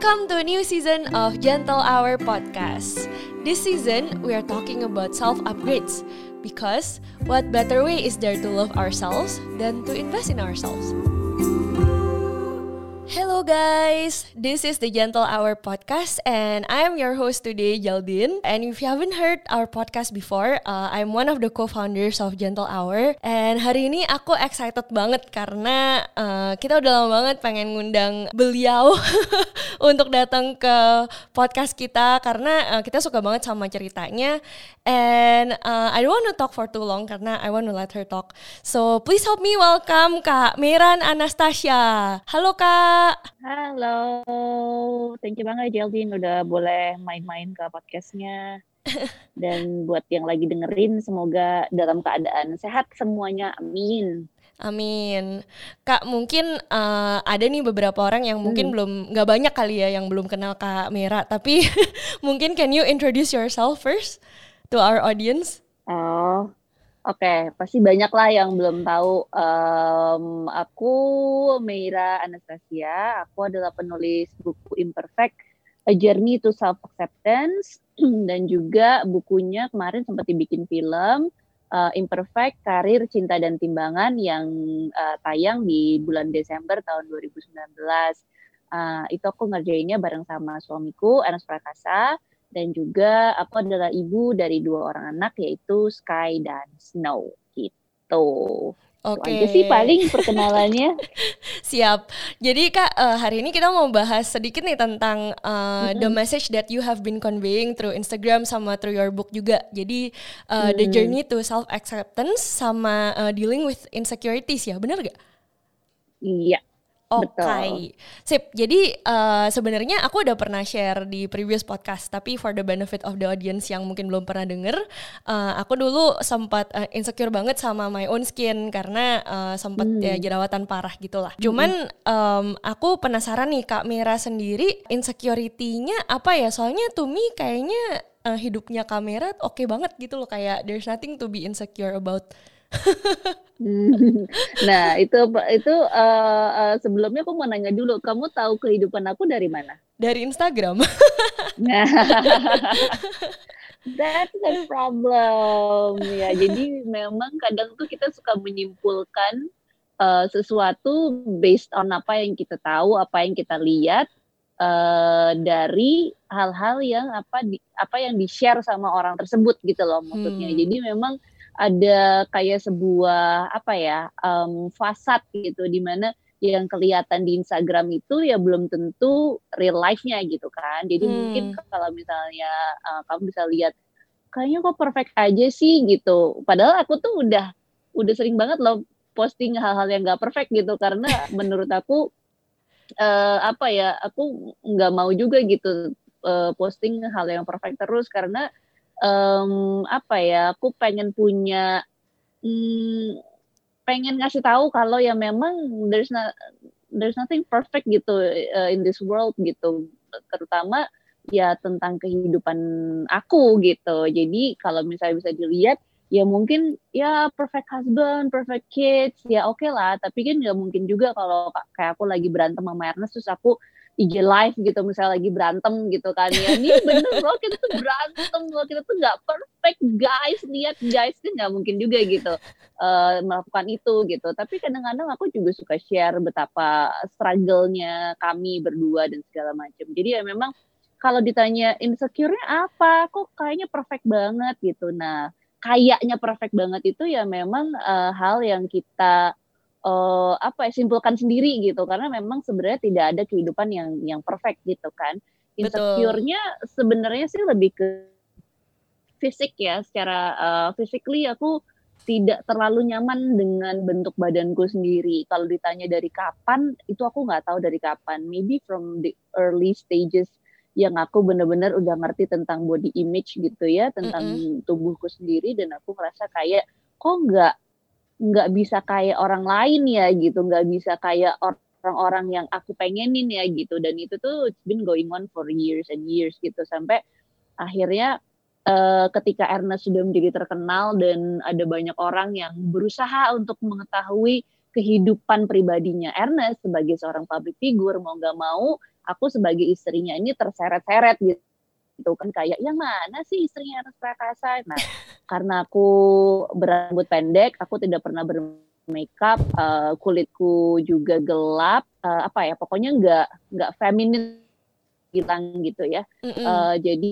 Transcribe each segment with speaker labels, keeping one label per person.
Speaker 1: Welcome to a new season of Gentle Hour podcast. This season, we are talking about self upgrades because what better way is there to love ourselves than to invest in ourselves? Hello guys, this is the Gentle Hour podcast and I am your host today, Jaldin. And if you haven't heard our podcast before, uh, I'm one of the co-founders of Gentle Hour. And hari ini aku excited banget karena uh, kita udah lama banget pengen ngundang beliau untuk datang ke podcast kita karena uh, kita suka banget sama ceritanya. And uh, I don't want to talk for too long karena I want to let her talk. So please help me welcome Kak Miran Anastasia. Halo Kak.
Speaker 2: Halo, thank you banget Jeldin udah boleh main-main ke podcastnya. Dan buat yang lagi dengerin, semoga dalam keadaan sehat semuanya. Amin.
Speaker 1: Amin. Kak, mungkin uh, ada nih beberapa orang yang mungkin hmm. belum nggak banyak kali ya yang belum kenal Kak Mira, tapi mungkin can you introduce yourself first to our audience?
Speaker 2: Oh, Oke, okay, pasti banyak lah yang belum tahu. Um, aku Meira Anastasia. Aku adalah penulis buku Imperfect, A Journey to Self Acceptance, dan juga bukunya kemarin sempat dibikin film uh, Imperfect, Karir, Cinta dan Timbangan yang uh, tayang di bulan Desember tahun 2019. Uh, itu aku ngerjainnya bareng sama suamiku Enes Prakasa dan juga aku adalah ibu dari dua orang anak yaitu Sky dan Snow gitu.
Speaker 1: Oke.
Speaker 2: Okay. sih paling perkenalannya.
Speaker 1: Siap. Jadi Kak, uh, hari ini kita mau bahas sedikit nih tentang uh, mm-hmm. the message that you have been conveying through Instagram sama through your book juga. Jadi uh, mm. the journey to self acceptance sama uh, dealing with insecurities ya, benar gak?
Speaker 2: Iya.
Speaker 1: Oke, okay. sip. Jadi uh, sebenarnya aku udah pernah share di previous podcast, tapi for the benefit of the audience yang mungkin belum pernah denger, uh, aku dulu sempat uh, insecure banget sama my own skin karena uh, sempat hmm. ya jerawatan parah gitulah. Hmm. Cuman um, aku penasaran nih Kak Mira sendiri insecurity-nya apa ya? Soalnya to me kayaknya uh, hidupnya kamera oke okay banget gitu loh kayak there's nothing to be insecure about.
Speaker 2: nah itu itu uh, uh, sebelumnya aku mau nanya dulu kamu tahu kehidupan aku dari mana?
Speaker 1: Dari Instagram.
Speaker 2: That's the problem. Ya jadi memang kadang tuh kita suka menyimpulkan uh, sesuatu based on apa yang kita tahu apa yang kita lihat uh, dari hal-hal yang apa di, apa yang di share sama orang tersebut gitu loh maksudnya. Hmm. jadi memang ada kayak sebuah apa ya um, fasad gitu di mana yang kelihatan di Instagram itu ya belum tentu real life-nya gitu kan. Jadi hmm. mungkin kalau misalnya uh, kamu bisa lihat kayaknya kok perfect aja sih gitu. Padahal aku tuh udah udah sering banget loh posting hal-hal yang gak perfect gitu karena menurut aku uh, apa ya aku nggak mau juga gitu uh, posting hal yang perfect terus karena um, apa ya aku pengen punya um, pengen ngasih tahu kalau ya memang there's not there's nothing perfect gitu uh, in this world gitu terutama ya tentang kehidupan aku gitu jadi kalau misalnya bisa dilihat ya mungkin ya perfect husband, perfect kids, ya oke okay lah. Tapi kan nggak mungkin juga kalau kayak aku lagi berantem sama Ernest terus aku IG live gitu misalnya lagi berantem gitu kan. Ya ini bener loh kita tuh berantem loh kita tuh nggak perfect guys. Lihat guys kan nggak mungkin juga gitu uh, melakukan itu gitu. Tapi kadang-kadang aku juga suka share betapa struggle-nya kami berdua dan segala macam. Jadi ya memang kalau ditanya insecure-nya apa? Kok kayaknya perfect banget? gitu. Nah kayaknya perfect banget itu ya memang uh, hal yang kita uh, apa ya simpulkan sendiri gitu karena memang sebenarnya tidak ada kehidupan yang yang perfect gitu kan insecure-nya sebenarnya sih lebih ke fisik ya secara uh, physically aku tidak terlalu nyaman dengan bentuk badanku sendiri. Kalau ditanya dari kapan, itu aku nggak tahu dari kapan. Maybe from the early stages yang aku benar-benar udah ngerti tentang body image gitu ya, tentang mm -hmm. tubuhku sendiri dan aku merasa kayak kok nggak nggak bisa kayak orang lain ya gitu. Nggak bisa kayak orang-orang yang aku pengenin ya gitu. Dan itu tuh it's been going on for years and years gitu. Sampai akhirnya uh, ketika Ernest sudah menjadi terkenal dan ada banyak orang yang berusaha untuk mengetahui kehidupan pribadinya Ernest sebagai seorang public figure mau nggak mau aku sebagai istrinya ini terseret-seret gitu. Kan kayak yang mana sih istrinya Ernest Prakasa? Nah karena aku berambut pendek aku tidak pernah bermakeup uh, kulitku juga gelap uh, apa ya pokoknya nggak nggak feminin hilang gitu ya. Mm -hmm. uh, jadi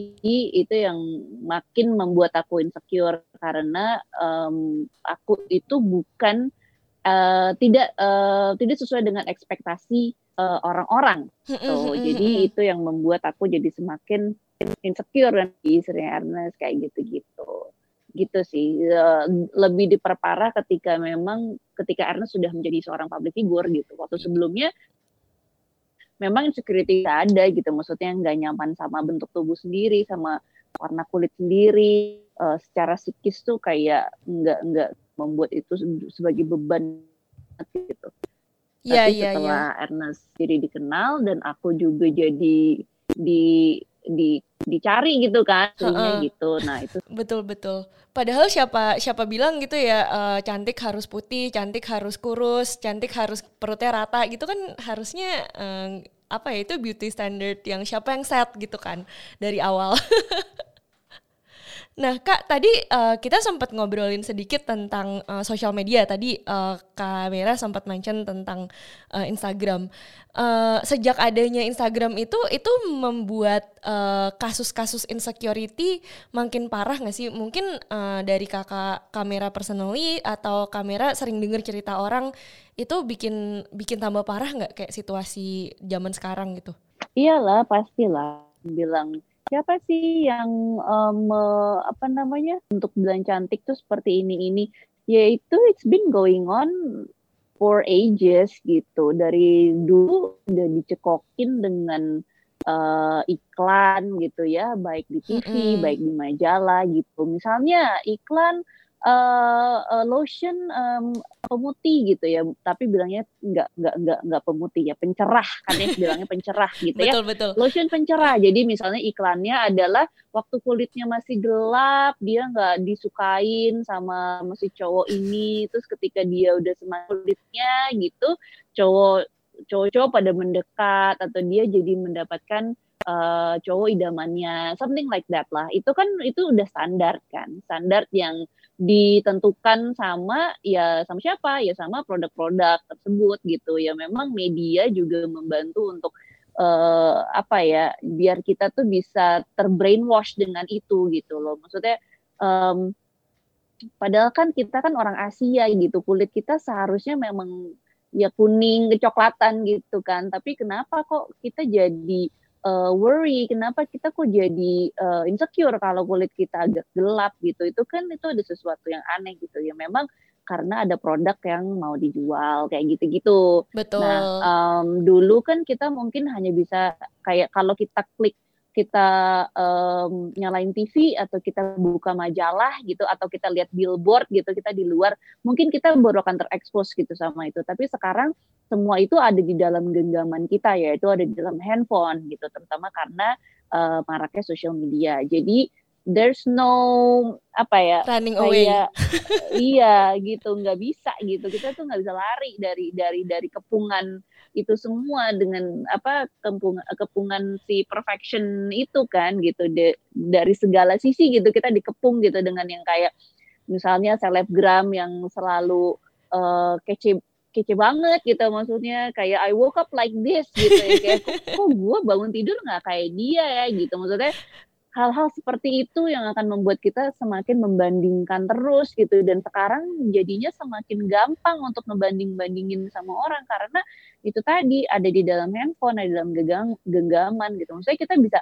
Speaker 2: itu yang makin membuat aku insecure karena um, aku itu bukan uh, tidak uh, tidak sesuai dengan ekspektasi orang-orang. Uh, so, jadi itu yang membuat aku jadi semakin insecure dan istri Ernest kayak gitu-gitu gitu sih. Lebih diperparah ketika memang ketika Ernest sudah menjadi seorang public figure gitu. Waktu sebelumnya memang insecurity ada gitu. Maksudnya nggak nyaman sama bentuk tubuh sendiri sama warna kulit sendiri. Uh, secara psikis tuh kayak nggak nggak membuat itu sebagai beban gitu. Yeah, tapi yeah, setelah yeah. Ernest jadi dikenal dan aku juga jadi di di dicari gitu kan uh-uh. gitu. Nah itu.
Speaker 1: Betul betul. Padahal siapa siapa bilang gitu ya uh, cantik harus putih cantik harus kurus cantik harus perutnya rata gitu kan harusnya uh, apa ya itu beauty standard yang siapa yang set gitu kan dari awal Nah, Kak, tadi uh, kita sempat ngobrolin sedikit tentang uh, sosial media. Tadi uh, Kak sempat mention tentang uh, Instagram. Uh, sejak adanya Instagram itu, itu membuat kasus-kasus uh, insecurity makin parah nggak sih? Mungkin uh, dari kakak kamera personally atau kamera sering dengar cerita orang itu bikin bikin tambah parah nggak kayak situasi zaman sekarang gitu?
Speaker 2: Iyalah, pastilah. Bilang siapa sih yang um, apa namanya untuk bilang cantik tuh seperti ini ini? Yaitu it's been going on for ages gitu. Dari dulu udah dicekokin dengan uh, iklan gitu ya. Baik di TV mm -hmm. baik di majalah gitu. Misalnya iklan uh, uh, lotion um, pemutih gitu ya, tapi bilangnya nggak nggak nggak nggak pemutih ya, pencerah kan ya bilangnya pencerah gitu
Speaker 1: ya. Betul betul.
Speaker 2: Lotion pencerah. Jadi misalnya iklannya adalah waktu kulitnya masih gelap, dia nggak disukain sama masih cowok ini, terus ketika dia udah semakin kulitnya gitu, cowok cowok-cowok pada mendekat atau dia jadi mendapatkan uh, cowok idamannya something like that lah. Itu kan itu udah standar kan. Standar yang ditentukan sama ya sama siapa? Ya sama produk-produk tersebut gitu. Ya memang media juga membantu untuk uh, apa ya biar kita tuh bisa terbrainwash dengan itu gitu loh. Maksudnya um, padahal kan kita kan orang Asia gitu. Kulit kita seharusnya memang ya kuning kecoklatan gitu kan. Tapi kenapa kok kita jadi uh, worry kenapa kita kok jadi uh, insecure kalau kulit kita agak gelap gitu itu kan itu ada sesuatu yang aneh gitu ya memang karena ada produk yang mau dijual kayak gitu-gitu.
Speaker 1: Betul.
Speaker 2: Nah, um, dulu kan kita mungkin hanya bisa kayak kalau kita klik kita um, nyalain TV atau kita buka majalah gitu atau kita lihat billboard gitu kita di luar mungkin kita baru akan terekspos gitu sama itu. Tapi sekarang semua itu ada di dalam genggaman kita ya itu ada di dalam handphone gitu terutama karena uh, maraknya sosial media. Jadi there's no apa ya
Speaker 1: running away. kayak,
Speaker 2: iya gitu nggak bisa gitu. Kita tuh nggak bisa lari dari dari dari kepungan itu semua dengan apa kepungan, kepungan si perfection itu kan gitu. De, dari segala sisi gitu kita dikepung gitu dengan yang kayak misalnya selebgram yang selalu uh, kece kece banget gitu maksudnya. Kayak I woke up like this gitu ya. Kayak kok, gue bangun tidur nggak kayak dia ya? Gitu. Maksudnya hal-hal seperti itu yang akan membuat kita semakin membandingkan terus gitu. Dan sekarang jadinya semakin gampang untuk ngebanding-bandingin sama orang. Karena itu tadi ada di dalam handphone ada di dalam genggang, genggaman gitu. Maksudnya kita bisa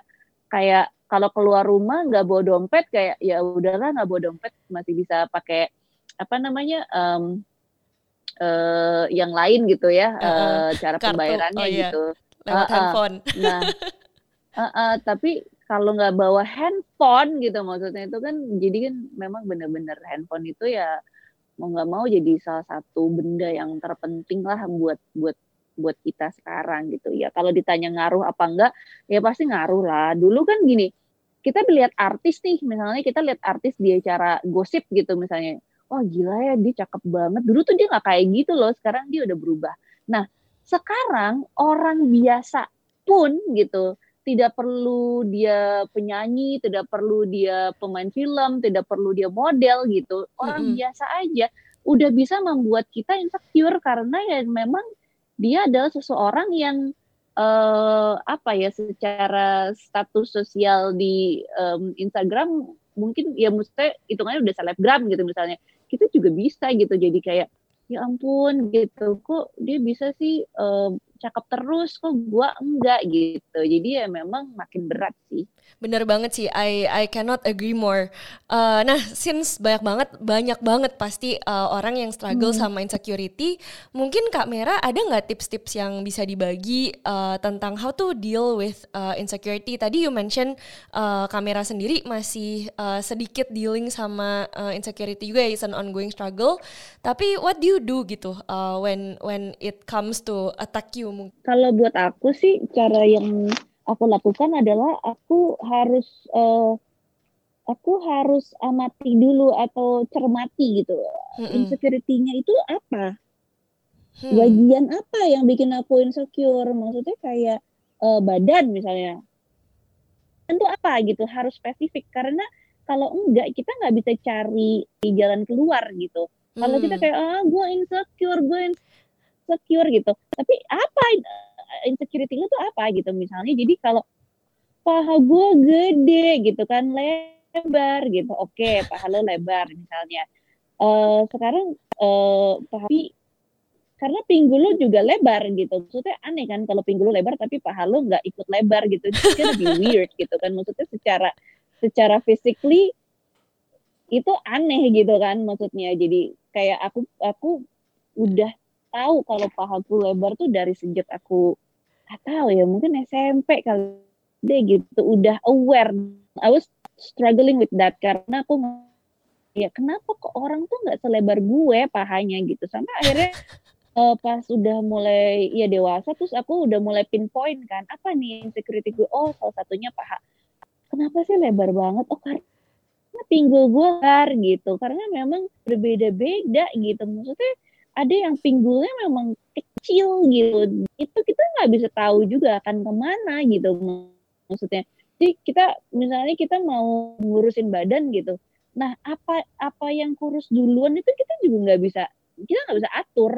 Speaker 2: kayak kalau keluar rumah nggak bawa dompet kayak ya udahlah nggak bawa dompet masih bisa pakai apa namanya um, uh, yang lain gitu ya uh, uh, cara kartu. pembayarannya oh, iya. gitu.
Speaker 1: Lewat uh, handphone.
Speaker 2: Nah uh, uh, tapi kalau nggak bawa handphone gitu maksudnya itu kan jadi kan memang benar-benar handphone itu ya mau nggak mau jadi salah satu benda yang terpenting lah buat buat buat kita sekarang gitu. Ya kalau ditanya ngaruh apa enggak ya pasti ngaruh lah. Dulu kan gini kita lihat artis nih misalnya kita lihat artis dia cara gosip gitu misalnya. Wah gila ya dia cakep banget. Dulu tuh dia nggak kayak gitu loh sekarang dia udah berubah. Nah sekarang orang biasa pun gitu tidak perlu dia penyanyi, tidak perlu dia pemain film, tidak perlu dia model gitu. Orang mm -hmm. biasa aja udah bisa membuat kita insecure karena ya memang dia adalah seseorang yang uh, apa ya secara status sosial di um, Instagram mungkin ya maksudnya hitungannya udah selebgram gitu misalnya. Kita juga bisa gitu jadi kayak ya ampun gitu. Kok dia bisa sih um, cakep terus? Kok gua enggak? Gitu. Jadi ya memang makin berat sih
Speaker 1: Bener banget sih, I I cannot agree more. Uh, nah, since banyak banget banyak banget pasti uh, orang yang struggle hmm. sama insecurity, mungkin Kak Mera ada nggak tips-tips yang bisa dibagi uh, tentang how to deal with uh, insecurity? Tadi you mention uh, Kak Mera sendiri masih uh, sedikit dealing sama uh, insecurity juga, is an ongoing struggle. Tapi what do you do gitu uh, when when it comes to attack you?
Speaker 2: Kalau buat aku sih cara yang aku lakukan adalah aku harus uh, aku harus amati dulu atau cermati gitu. Hmm. insecurity-nya itu apa? Hmm. bagian apa yang bikin aku insecure? Maksudnya kayak uh, badan misalnya. Tentu apa gitu? Harus spesifik. Karena kalau enggak kita nggak bisa cari di jalan keluar gitu. Kalau kita kayak ah gue insecure gue insecure gitu. Tapi apa insecurity lu tuh apa gitu misalnya. Jadi kalau paha gue gede gitu kan lebar gitu. Oke okay, paha lo lebar misalnya. Uh, sekarang uh, tapi karena pinggul lo juga lebar gitu. Maksudnya aneh kan kalau pinggul lo lebar tapi paha lo nggak ikut lebar gitu. Itu lebih weird gitu kan. Maksudnya secara secara physically itu aneh gitu kan maksudnya. Jadi kayak aku aku udah tahu kalau pahaku lebar tuh dari sejak aku nggak tahu ya mungkin SMP kali deh gitu udah aware. I was struggling with that karena aku ya kenapa kok orang tuh nggak selebar gue pahanya gitu. Sampai akhirnya uh, pas udah mulai ya dewasa terus aku udah mulai pinpoint kan apa nih insecurity gue? Oh salah satunya paha. Kenapa sih lebar banget? Oh karena pinggul gue lebar gitu. Karena memang berbeda-beda gitu. Maksudnya ada yang pinggulnya memang kecil gitu. Itu kita nggak bisa tahu juga akan ke mana gitu maksudnya. Jadi kita misalnya kita mau ngurusin badan gitu. Nah apa apa yang kurus duluan itu kita juga nggak bisa kita nggak bisa atur.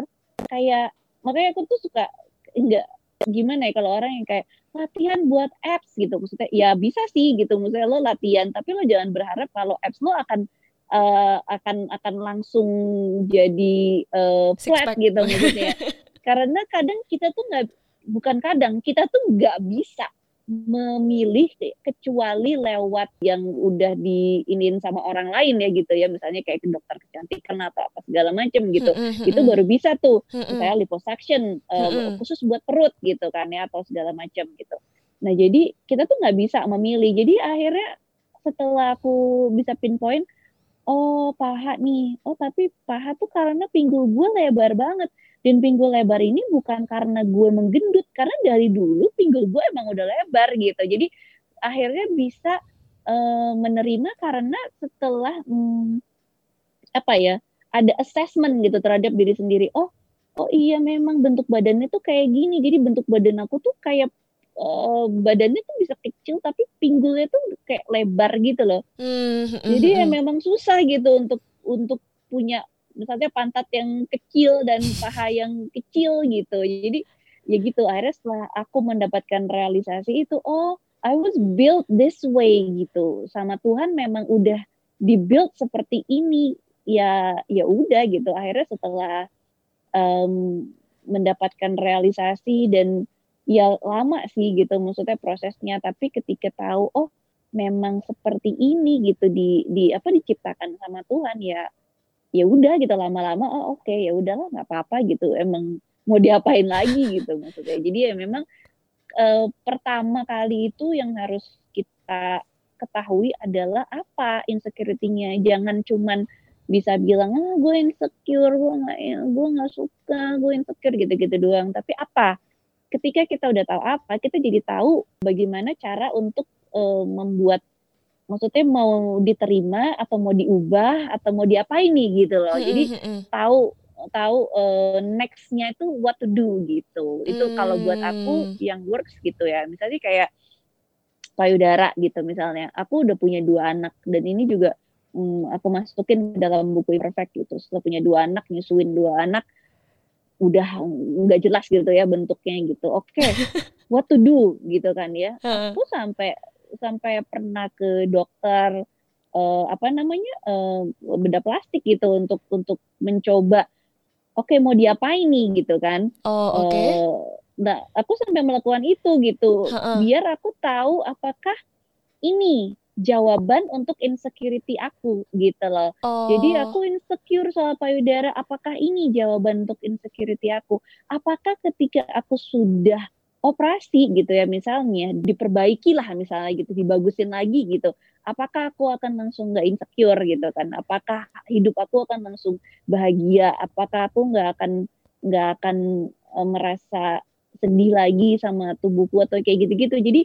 Speaker 2: Kayak makanya aku tuh suka enggak gimana ya kalau orang yang kayak latihan buat apps gitu. Maksudnya ya bisa sih gitu. Maksudnya lo latihan tapi lo jangan berharap kalau apps lo akan uh, akan akan langsung jadi uh, flat gitu maksudnya. Karena kadang kita tuh nggak bukan kadang kita tuh nggak bisa memilih kecuali lewat yang udah diinin sama orang lain ya gitu ya misalnya kayak ke dokter kecantikan atau apa segala macam gitu mm -hmm. itu baru bisa tuh mm -hmm. misalnya liposuction uh, mm -hmm. khusus buat perut gitu kan ya atau segala macam gitu nah jadi kita tuh nggak bisa memilih jadi akhirnya setelah aku bisa pinpoint oh paha nih oh tapi paha tuh karena pinggul gue lebar banget dan pinggul lebar ini bukan karena gue menggendut karena dari dulu pinggul gue emang udah lebar gitu jadi akhirnya bisa uh, menerima karena setelah um, apa ya ada assessment gitu terhadap diri sendiri oh oh iya memang bentuk badannya tuh kayak gini jadi bentuk badan aku tuh kayak uh, badannya tuh bisa kecil tapi pinggulnya tuh kayak lebar gitu loh. Mm, Jadi ya hmm. memang susah gitu untuk untuk punya misalnya pantat yang kecil dan paha yang kecil gitu. Jadi ya gitu. Akhirnya setelah aku mendapatkan realisasi itu oh I was built this way gitu. Sama Tuhan memang udah dibuild seperti ini. Ya ya udah gitu. Akhirnya setelah um, mendapatkan realisasi dan ya lama sih gitu maksudnya prosesnya. Tapi ketika tahu oh memang seperti ini gitu di di apa diciptakan sama Tuhan ya ya udah gitu lama-lama oh oke okay, ya udahlah nggak apa-apa gitu. Emang mau diapain lagi gitu maksudnya. Jadi ya memang eh, pertama kali itu yang harus kita ketahui adalah apa insecurity-nya. Jangan cuman bisa bilang ah gue insecure gue nggak gue nggak suka gue insecure gitu-gitu doang. Tapi apa? Ketika kita udah tahu apa, kita jadi tahu bagaimana cara untuk uh, membuat maksudnya mau diterima atau mau diubah atau mau diapain nih gitu loh. Jadi tahu tahu uh, nextnya itu what to do gitu. Itu kalau buat aku
Speaker 1: Hmm.
Speaker 2: yang works gitu ya. Misalnya kayak payudara gitu misalnya. Aku udah punya dua anak dan ini juga hmm, aku masukin ke dalam buku Imperfect gitu. Setelah punya dua anak, nyusuin dua anak, udah nggak jelas gitu ya bentuknya gitu. Oke, what to do gitu kan ya. Aku sampai sampai pernah ke dokter eh, apa namanya eh, bedah plastik gitu untuk untuk mencoba. Oke, mau diapain nih gitu kan?
Speaker 1: Oh, oke.
Speaker 2: Eh, nah, aku sampai melakukan itu gitu,
Speaker 1: Heeh.
Speaker 2: biar aku tahu apakah ini jawaban untuk insecurity aku gitu loh. Jadi
Speaker 1: Oh.
Speaker 2: aku insecure soal payudara, apakah ini jawaban untuk insecurity aku? Apakah ketika aku sudah operasi gitu ya misalnya, diperbaiki lah misalnya gitu, dibagusin lagi gitu, apakah aku akan langsung nggak insecure gitu kan? Apakah hidup aku akan langsung bahagia? Apakah aku nggak akan nggak akan eh, merasa sedih lagi sama tubuhku atau kayak gitu-gitu? Jadi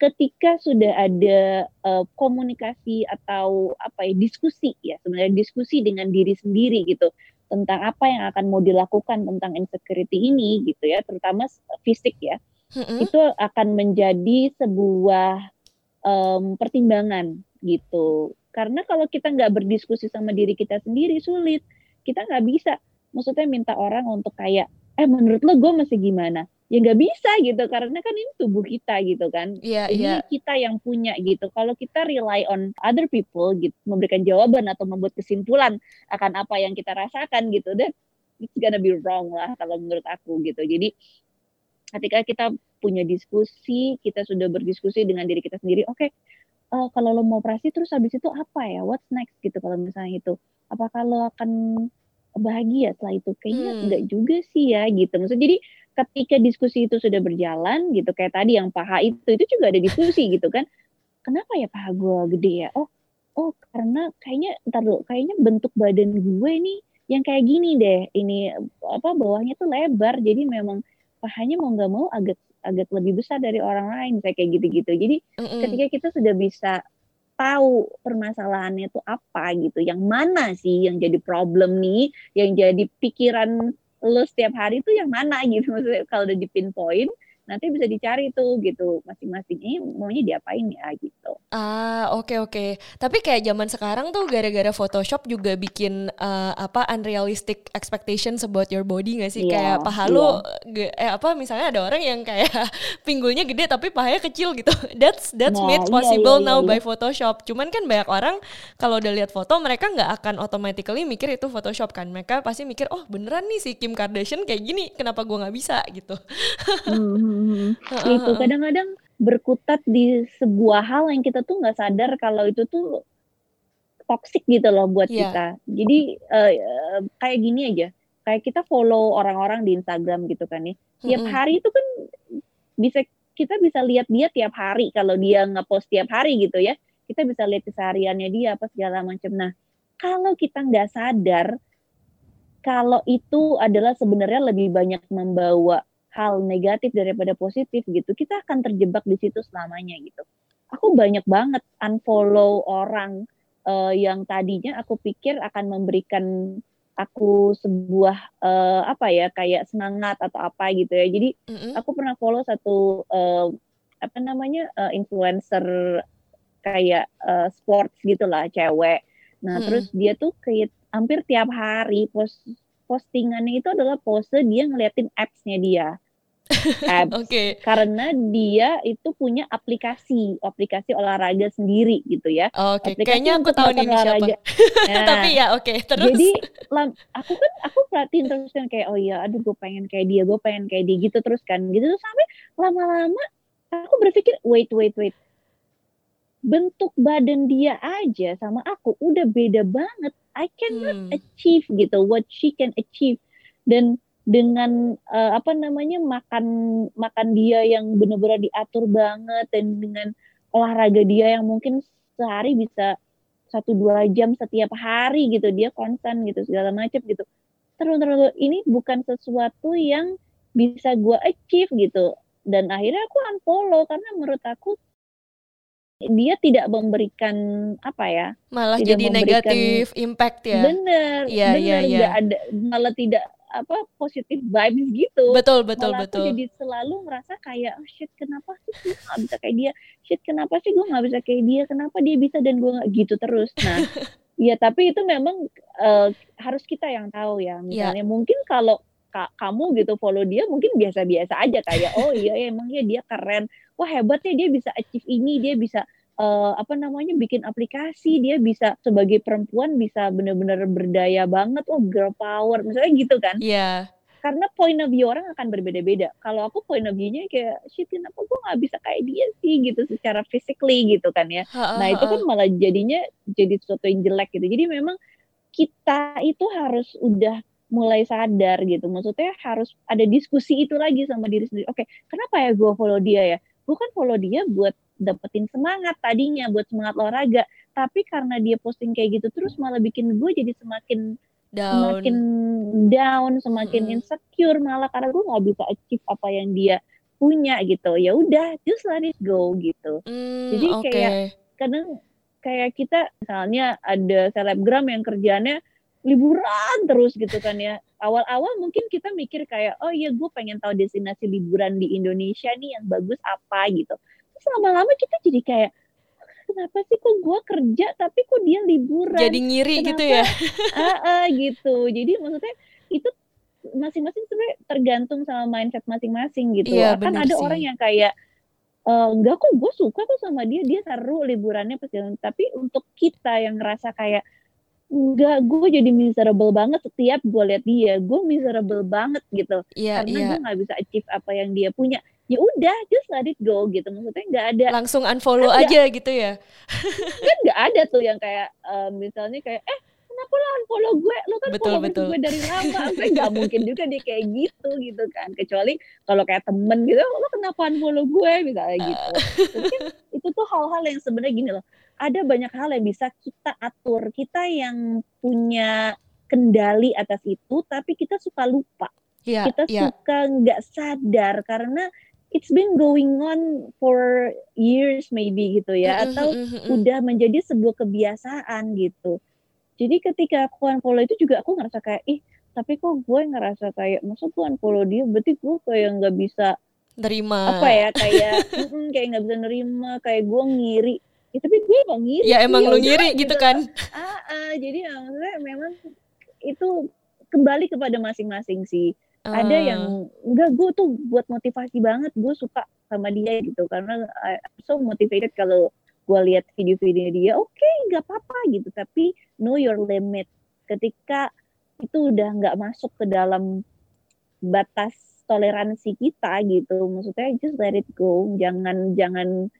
Speaker 2: ketika sudah ada uh, komunikasi atau apa ya diskusi ya sebenarnya diskusi dengan diri sendiri gitu tentang apa yang akan mau dilakukan tentang insecurity ini gitu ya terutama fisik ya
Speaker 1: Mm-mm.
Speaker 2: itu akan menjadi sebuah em, pertimbangan gitu. Karena kalau kita nggak berdiskusi sama diri kita sendiri sulit. Kita nggak bisa. Maksudnya minta orang untuk kayak eh menurut lo gue masih gimana ya nggak bisa gitu karena kan ini tubuh kita gitu kan
Speaker 1: Iya,
Speaker 2: ini
Speaker 1: iya.
Speaker 2: kita yang punya gitu. Kalau kita rely on other people gitu, memberikan jawaban atau membuat kesimpulan akan apa yang kita rasakan gitu, dan it's gonna be wrong lah kalau menurut aku gitu. Jadi ketika kita punya diskusi, kita sudah berdiskusi dengan diri kita sendiri, oke, eh, kalau lo mau operasi terus habis itu apa ya? What's next gitu kalau misalnya itu? Apakah lo akan bahagia setelah itu? Kayaknya
Speaker 1: Hmm.
Speaker 2: enggak juga sih ya gitu. Maksudnya jadi ketika diskusi itu sudah berjalan gitu kayak tadi yang paha itu itu juga ada diskusi gitu kan. Kenapa ya paha gue gede ya? Oh oh karena kayaknya ntar dulu kayaknya bentuk badan gue nih yang kayak gini deh. Ini apa bawahnya tuh lebar jadi memang pahanya mau nggak mau agak agak lebih besar dari orang lain kayak kayak gitu-gitu. Jadi
Speaker 1: Mm-mm.
Speaker 2: ketika kita sudah bisa tahu permasalahannya itu apa gitu yang mana sih yang jadi problem nih yang jadi pikiran lo setiap hari itu yang mana gitu. Maksudnya kalau udah di pinpoint nanti bisa dicari tuh gitu masing-masing ini maunya diapain ya gitu
Speaker 1: Ah, oke oke. Tapi kayak zaman sekarang tuh gara-gara Photoshop juga bikin eh, apa unrealistic expectations about your body gak sih?
Speaker 2: Iya,
Speaker 1: kayak paha lu ge- eh apa misalnya ada orang yang kayak pinggulnya gede tapi pahanya kecil gitu. That's that's
Speaker 2: Nah,
Speaker 1: made
Speaker 2: iya,
Speaker 1: possible
Speaker 2: iya,
Speaker 1: now
Speaker 2: iya,
Speaker 1: by
Speaker 2: iya.
Speaker 1: Photoshop. Cuman kan banyak orang kalau udah lihat foto mereka nggak akan automatically mikir itu Photoshop kan. Mereka pasti mikir, "Oh, beneran nih si Kim Kardashian kayak gini, kenapa gua nggak bisa?" gitu.
Speaker 2: Hmm, hmm, itu kadang-kadang berkutat di sebuah hal yang kita tuh nggak sadar kalau itu tuh toxic gitu loh buat
Speaker 1: Iya.
Speaker 2: kita. Jadi eh, kayak gini aja. Kayak kita follow orang-orang di Instagram gitu kan ya. Tiap
Speaker 1: Mm-mm.
Speaker 2: hari itu kan bisa kita bisa lihat dia tiap hari. Kalau dia ngepost tiap hari gitu ya kita bisa lihat kesehariannya dia apa segala macam. Nah kalau kita nggak sadar kalau itu adalah sebenarnya lebih banyak membawa hal negatif daripada positif gitu kita akan terjebak di situ selamanya gitu aku banyak banget unfollow orang eh, yang tadinya aku pikir akan memberikan aku sebuah eh, apa ya kayak semangat atau apa gitu ya jadi
Speaker 1: Mm-mm.
Speaker 2: aku pernah follow satu eh, apa namanya eh, influencer kayak eh, sports gitulah cewek nah
Speaker 1: Mm-mm.
Speaker 2: terus dia tuh kayak hampir tiap hari post postingannya itu adalah pose dia ngeliatin apps-nya dia apps
Speaker 1: Oke.
Speaker 2: karena dia itu punya aplikasi aplikasi olahraga sendiri gitu ya
Speaker 1: Oke,
Speaker 2: aplikasi
Speaker 1: kayaknya aku tahu
Speaker 2: melakukan
Speaker 1: nih siapa.
Speaker 2: olahraga. Nah,
Speaker 1: Tapi ya oke, terus.
Speaker 2: jadi aku kan aku perhatiin terus kan kayak oh iya aduh gue pengen kayak dia gue pengen kayak dia gitu terus kan gitu terus sampai lama-lama aku berpikir wait wait wait bentuk badan dia aja sama aku udah beda banget I cannot
Speaker 1: Hmm.
Speaker 2: achieve gitu what she can achieve. Dan dengan eh, apa namanya makan makan dia yang benar-benar diatur banget dan dengan olahraga dia yang mungkin sehari bisa satu dua jam setiap hari gitu dia konstan gitu segala macam gitu. Terus terus ini bukan sesuatu yang bisa gue achieve gitu. Dan akhirnya aku unfollow karena menurut aku dia tidak memberikan apa ya
Speaker 1: malah jadi negatif impact ya?
Speaker 2: Bener
Speaker 1: ya,
Speaker 2: bener
Speaker 1: ya, ya.
Speaker 2: ada malah tidak apa positif vibes gitu.
Speaker 1: Betul betul
Speaker 2: malah
Speaker 1: betul.
Speaker 2: aku jadi selalu merasa kayak oh shit kenapa sih gue gak bisa kayak dia? Shit kenapa sih gue gak bisa kayak dia? Kenapa dia bisa dan gue gak gitu terus. Nah ya tapi itu memang uh, harus kita yang tahu ya iya. misalnya. Ya. mungkin kalau ka kamu gitu follow dia mungkin biasa-biasa aja kayak oh iya emangnya dia keren. Wah hebat ya dia bisa achieve ini dia bisa uh, apa namanya bikin aplikasi dia bisa sebagai perempuan bisa benar-benar berdaya banget. Oh girl power misalnya gitu kan.
Speaker 1: Iya. Yeah.
Speaker 2: karena point of view orang akan berbeda-beda. Kalau aku point of view-nya kayak shit kenapa gue nggak bisa kayak dia sih? gitu secara physically gitu kan ya. Ha, nah itu kan malah jadinya jadi sesuatu yang jelek gitu. Jadi memang kita itu harus udah mulai sadar gitu maksudnya harus ada diskusi itu lagi sama diri sendiri oke kenapa ya gue follow dia ya gue kan follow dia buat dapetin semangat tadinya buat semangat olahraga tapi karena dia posting kayak gitu terus malah bikin gue jadi semakin
Speaker 1: down.
Speaker 2: semakin down semakin hmm. insecure malah karena gue nggak bisa achieve apa yang dia punya gitu ya udah just let it go gitu
Speaker 1: hmm,
Speaker 2: jadi
Speaker 1: okay.
Speaker 2: kayak kadang kayak kita misalnya ada selebgram yang kerjanya liburan terus gitu kan ya. Awal-awal mungkin kita mikir kayak oh iya gue pengen tahu destinasi liburan di Indonesia nih yang bagus apa gitu. Terus lama-lama kita jadi kayak kenapa sih kok gue kerja tapi kok dia liburan?
Speaker 1: Jadi ngiri kenapa? gitu ya?
Speaker 2: Ah, gitu. Jadi maksudnya itu masing-masing sebenarnya tergantung sama mindset masing-masing gitu.
Speaker 1: Iya,
Speaker 2: kan ada sih. orang yang kayak e, enggak kok gue suka kok sama dia dia seru liburannya pasti tapi untuk kita yang ngerasa kayak enggak gue jadi miserable banget setiap gue lihat dia. Gue miserable banget gitu.
Speaker 1: Yeah,
Speaker 2: karena
Speaker 1: yeah.
Speaker 2: gue nggak bisa achieve apa yang dia punya. Ya udah just let it go gitu. Maksudnya nggak ada.
Speaker 1: Langsung unfollow kan aja gak, gitu ya?
Speaker 2: Kan nggak ada tuh yang kayak uh, misalnya kayak eh kenapa lo unfollow gue? Lo kan
Speaker 1: betul,
Speaker 2: follow
Speaker 1: betul.
Speaker 2: gue dari lama. Apa nggak mungkin juga dia kayak gitu gitu kan. Kecuali kalau kayak temen gitu lo kenapa unfollow gue? Misalnya gitu. Uh. kan itu tuh hal-hal yang sebenarnya gini loh ada banyak hal yang bisa kita atur kita yang punya kendali atas itu tapi kita suka lupa
Speaker 1: yeah,
Speaker 2: kita
Speaker 1: yeah.
Speaker 2: suka nggak sadar karena it's been going on for years maybe gitu ya atau udah menjadi sebuah kebiasaan gitu. Jadi ketika aku unfollow itu juga aku ngerasa kayak ih tapi kok gue ngerasa kayak maksud gue unfollow dia berarti gue kayak nggak bisa
Speaker 1: nerima
Speaker 2: apa ya kayak mm, kayak nggak bisa nerima kayak gue ngiri ya, tapi gue emang ngiri
Speaker 1: ya emang ya lu ngiri gitu, gitu kan
Speaker 2: ah, ah jadi maksudnya memang itu kembali kepada masing-masing sih Uh. Ada ah. yang enggak gue tuh buat motivasi banget, gue suka sama dia gitu karena I'm so motivated kalau gue lihat video-video dia, oke okay, nggak apa-apa gitu, tapi know your limit. Ketika itu udah nggak masuk ke dalam batas toleransi kita gitu, maksudnya just let it go, jangan jangan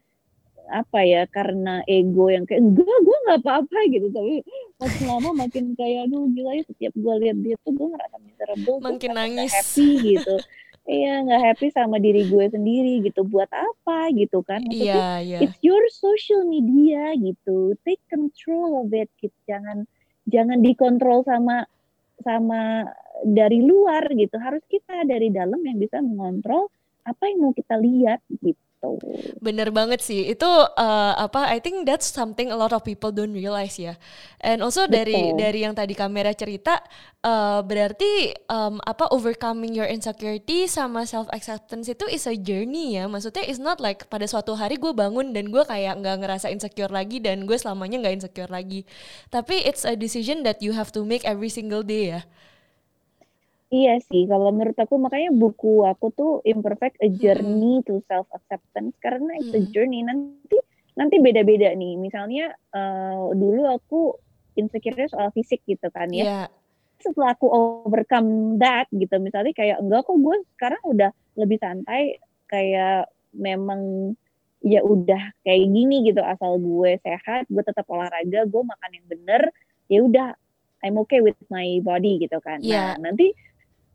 Speaker 2: apa ya karena ego yang kayak enggak gue nggak apa-apa gitu. Tapi makin lama makin kayak aduh gila ya setiap gue lihat dia tuh gue ngerasa miserable
Speaker 1: makin nangis.
Speaker 2: happy gitu. Iya nggak happy sama diri gue sendiri gitu. Buat apa? gitu kan.
Speaker 1: Iya iya.
Speaker 2: it's your social media gitu. Take control of it gitu. Jangan jangan dikontrol sama sama dari luar gitu. Harus kita dari dalam yang bisa mengontrol apa yang mau kita lihat gitu gitu.
Speaker 1: Bener banget sih. Itu uh, apa? I think that's something a lot of people don't realize ya. And also Betul. dari dari yang tadi kamera cerita, uh, berarti um, apa overcoming your insecurity sama self acceptance itu is a journey ya. Maksudnya it's not like pada suatu hari gue bangun dan gue kayak nggak ngerasa insecure lagi dan gue selamanya nggak insecure lagi. Tapi it's a decision that you have to make every single day ya.
Speaker 2: Iya sih, kalau menurut aku makanya buku aku tuh Imperfect A Journey hmm. to Self Acceptance karena itu hmm. journey nanti nanti beda-beda nih. Misalnya uh, dulu aku insecure soal fisik gitu kan ya.
Speaker 1: Yeah.
Speaker 2: Setelah aku overcome that gitu, misalnya kayak enggak kok gue sekarang udah lebih santai kayak memang ya udah kayak gini gitu asal gue sehat, gue tetap olahraga, gue makan yang bener, ya udah I'm okay with my body gitu kan.
Speaker 1: Yeah.
Speaker 2: Nah, nanti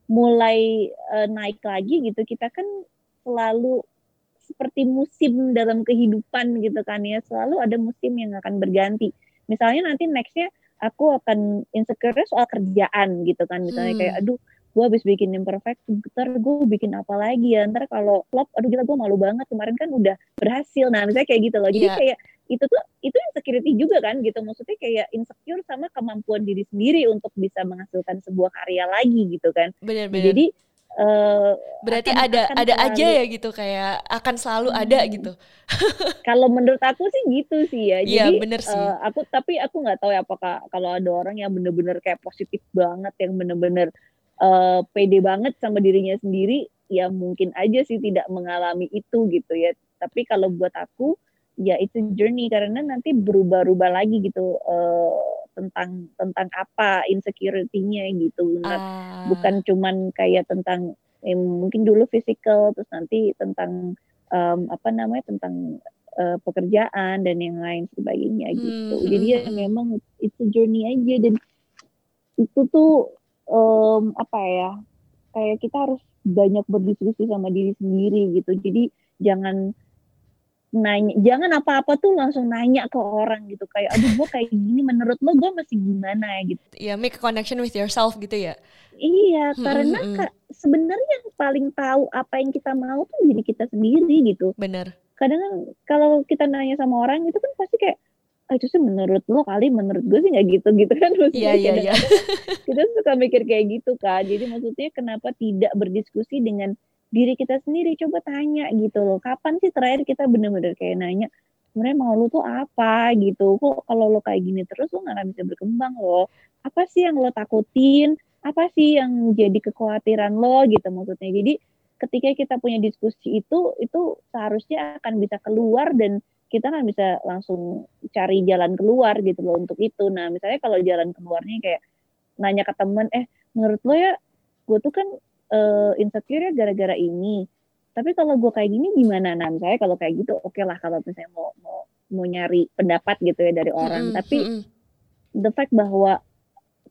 Speaker 2: mulai uh, naik lagi gitu kita kan selalu seperti musim dalam kehidupan gitu kan ya. Selalu ada musim yang akan berganti. Misalnya nanti nextnya aku akan insecure soal kerjaan gitu kan. Misalnya hmm. kayak aduh gue habis bikin imperfect ntar gue bikin apa lagi ya? Ntar kalau flop aduh gila gue malu banget. Kemarin kan udah berhasil. Nah misalnya kayak gitu loh. Jadi yeah. kayak itu tuh itu insecurity juga kan gitu. Maksudnya kayak insecure sama kemampuan diri sendiri untuk bisa menghasilkan sebuah karya lagi gitu kan.
Speaker 1: Benar-benar
Speaker 2: jadi uh,
Speaker 1: berarti akan, ada akan ada selalu, aja ya gitu kayak akan selalu hmm, ada gitu.
Speaker 2: Kalau menurut aku sih gitu sih ya.
Speaker 1: Iya, jadi ya, bener sih. Uh,
Speaker 2: aku tapi aku nggak tahu ya apakah kalau ada orang yang bener-bener kayak positif banget yang bener-bener uh, pede banget sama dirinya sendiri ya mungkin aja sih tidak mengalami itu gitu ya. Tapi kalau buat aku ya itu journey karena nanti berubah-ubah lagi gitu uh, tentang tentang apa insecurity-nya gitu uh. bukan cuman kayak tentang eh, mungkin dulu physical terus nanti tentang um, apa namanya tentang uh, pekerjaan dan yang lain sebagainya gitu hmm. jadi ya memang itu journey aja dan itu tuh um, apa ya kayak kita harus banyak berdiskusi sama diri sendiri gitu jadi jangan nanya jangan apa-apa tuh langsung nanya ke orang gitu. Kayak aduh gue kayak gini menurut lo gue masih gimana? Ya gitu.
Speaker 1: Ya yeah, make a connection with yourself gitu ya?
Speaker 2: Iya hmm, karena hmm, sebenarnya yang paling tahu apa yang kita mau tuh diri kita sendiri gitu.
Speaker 1: Bener.
Speaker 2: Kadang kan kalau kita nanya sama orang itu kan pasti kayak ah itu sih menurut lo kali menurut gue sih nggak gitu gitu kan
Speaker 1: maksudnya. Yeah, yeah, yeah.
Speaker 2: kita suka mikir kayak gitu kan jadi maksudnya kenapa tidak berdiskusi dengan diri kita sendiri coba tanya gitu loh kapan sih terakhir kita bener-bener kayak nanya sebenarnya mau lu tuh apa? gitu. Kok kalau lo kayak gini terus lo nggak akan bisa berkembang loh. Apa sih yang lo takutin? Apa sih yang jadi kekhawatiran lo? Gitu maksudnya. Jadi ketika kita punya diskusi itu itu seharusnya akan bisa keluar dan kita kan bisa langsung cari jalan keluar gitu loh untuk itu. Nah misalnya kalau jalan keluarnya kayak nanya ke temen eh menurut lo ya gue tuh kan uh, insecure ya gara-gara ini tapi kalau gue kayak gini gimana misalnya kalau kayak gitu oke okay lah kalau misalnya mau mau mau nyari pendapat gitu ya dari orang mm -hmm. tapi the fact bahwa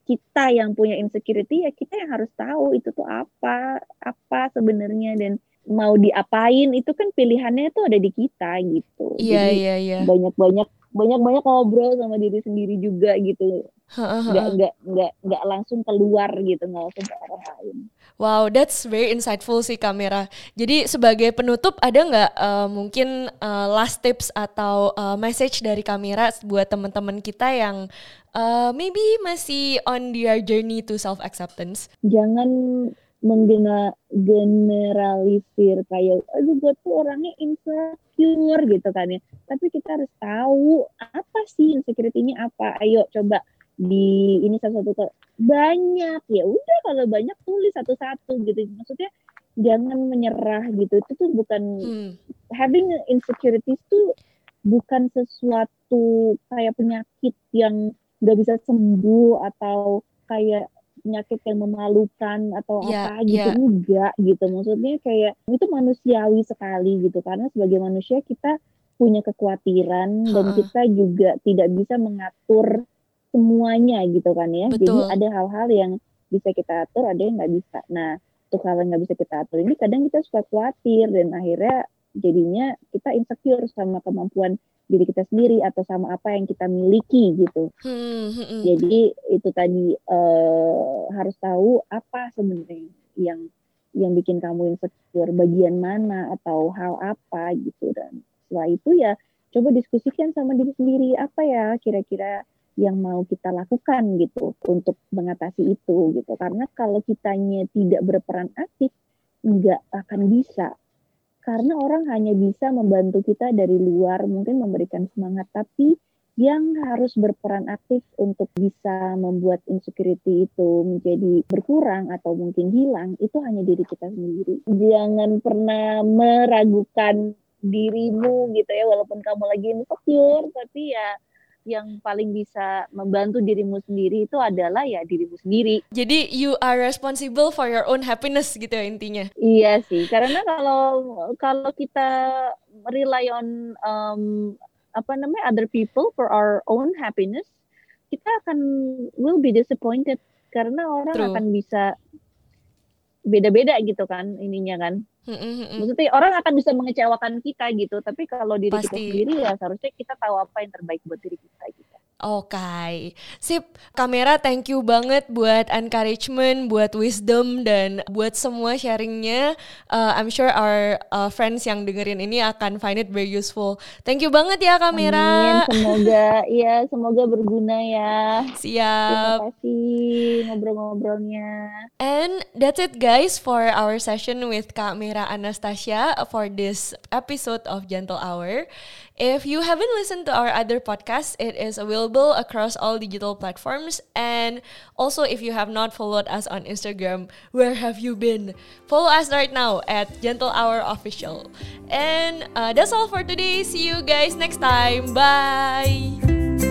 Speaker 2: kita yang punya insecurity ya kita yang harus tahu itu tuh apa apa sebenarnya dan mau diapain itu kan pilihannya itu ada di kita gitu.
Speaker 1: Iya iya iya.
Speaker 2: Banyak banyak banyak banyak ngobrol sama diri sendiri juga gitu. Nggak nggak nggak nggak langsung keluar gitu nggak langsung ke orang lain.
Speaker 1: Wow, that's very insightful sih kamera. Jadi sebagai penutup ada nggak uh, mungkin uh, last tips atau uh, message dari kamera buat teman-teman kita yang uh, maybe masih on their journey to self acceptance?
Speaker 2: Jangan menggeneralisir kayak aduh gue tuh orangnya insecure gitu kan ya. Tapi kita harus tahu apa sih insecurity ini apa. Ayo coba di ini satu-satu banyak. Ya udah kalau banyak tulis satu-satu gitu. Maksudnya jangan menyerah gitu. Itu tuh bukan hmm. having insecurities tuh bukan sesuatu kayak penyakit yang nggak bisa sembuh atau kayak penyakit yang memalukan atau yeah, apa gitu. yeah. enggak gitu. Maksudnya kayak itu manusiawi sekali gitu. Karena sebagai manusia kita punya kekhawatiran uh dan kita juga tidak bisa mengatur semuanya gitu kan ya. Betul. Jadi ada hal-hal yang bisa kita atur, ada yang nggak bisa. Nah, untuk hal yang nggak bisa kita atur ini kadang kita suka khawatir dan akhirnya jadinya kita insecure sama kemampuan diri kita sendiri atau sama apa yang kita miliki gitu. Hmm, hmm, hmm. Jadi itu tadi uh, harus tahu apa sebenarnya yang yang bikin kamu insecure, bagian mana atau hal apa gitu dan setelah itu ya coba diskusikan sama diri sendiri apa ya kira-kira yang mau kita lakukan gitu untuk mengatasi itu gitu karena kalau kitanya tidak berperan aktif nggak akan bisa karena orang hanya bisa membantu kita dari luar mungkin memberikan semangat tapi yang harus berperan aktif untuk bisa membuat insecurity itu menjadi berkurang atau mungkin hilang itu hanya diri kita sendiri. Jangan pernah meragukan dirimu gitu ya walaupun kamu lagi insecure tapi ya yang paling bisa membantu dirimu sendiri itu adalah ya dirimu sendiri.
Speaker 1: Jadi you are responsible for your own happiness gitu ya intinya.
Speaker 2: Iya sih, karena kalau kalau kita rely on um, apa namanya other people for our own happiness, kita akan will be disappointed karena orang True. akan bisa beda-beda gitu kan ininya kan. Mm-hmm. Maksudnya orang akan bisa mengecewakan kita gitu, tapi kalau diri Pasti. kita sendiri ya seharusnya kita tahu apa yang terbaik buat diri kita gitu.
Speaker 1: Oke, okay. sip. Kamera, thank you banget buat encouragement, buat wisdom, dan buat semua sharingnya. Uh, I'm sure our uh, friends yang dengerin ini akan find it very useful. Thank you banget ya Kamera.
Speaker 2: Amin. Semoga, ya semoga berguna ya.
Speaker 1: Siap.
Speaker 2: Terima kasih ngobrol-ngobrolnya.
Speaker 1: And that's it guys for our session with Kamera Anastasia for this episode of Gentle Hour. If you haven't listened to our other podcast, it is available across all digital platforms. And also, if you have not followed us on Instagram, where have you been? Follow us right now at Gentle Hour Official. And uh, that's all for today. See you guys next time. Bye.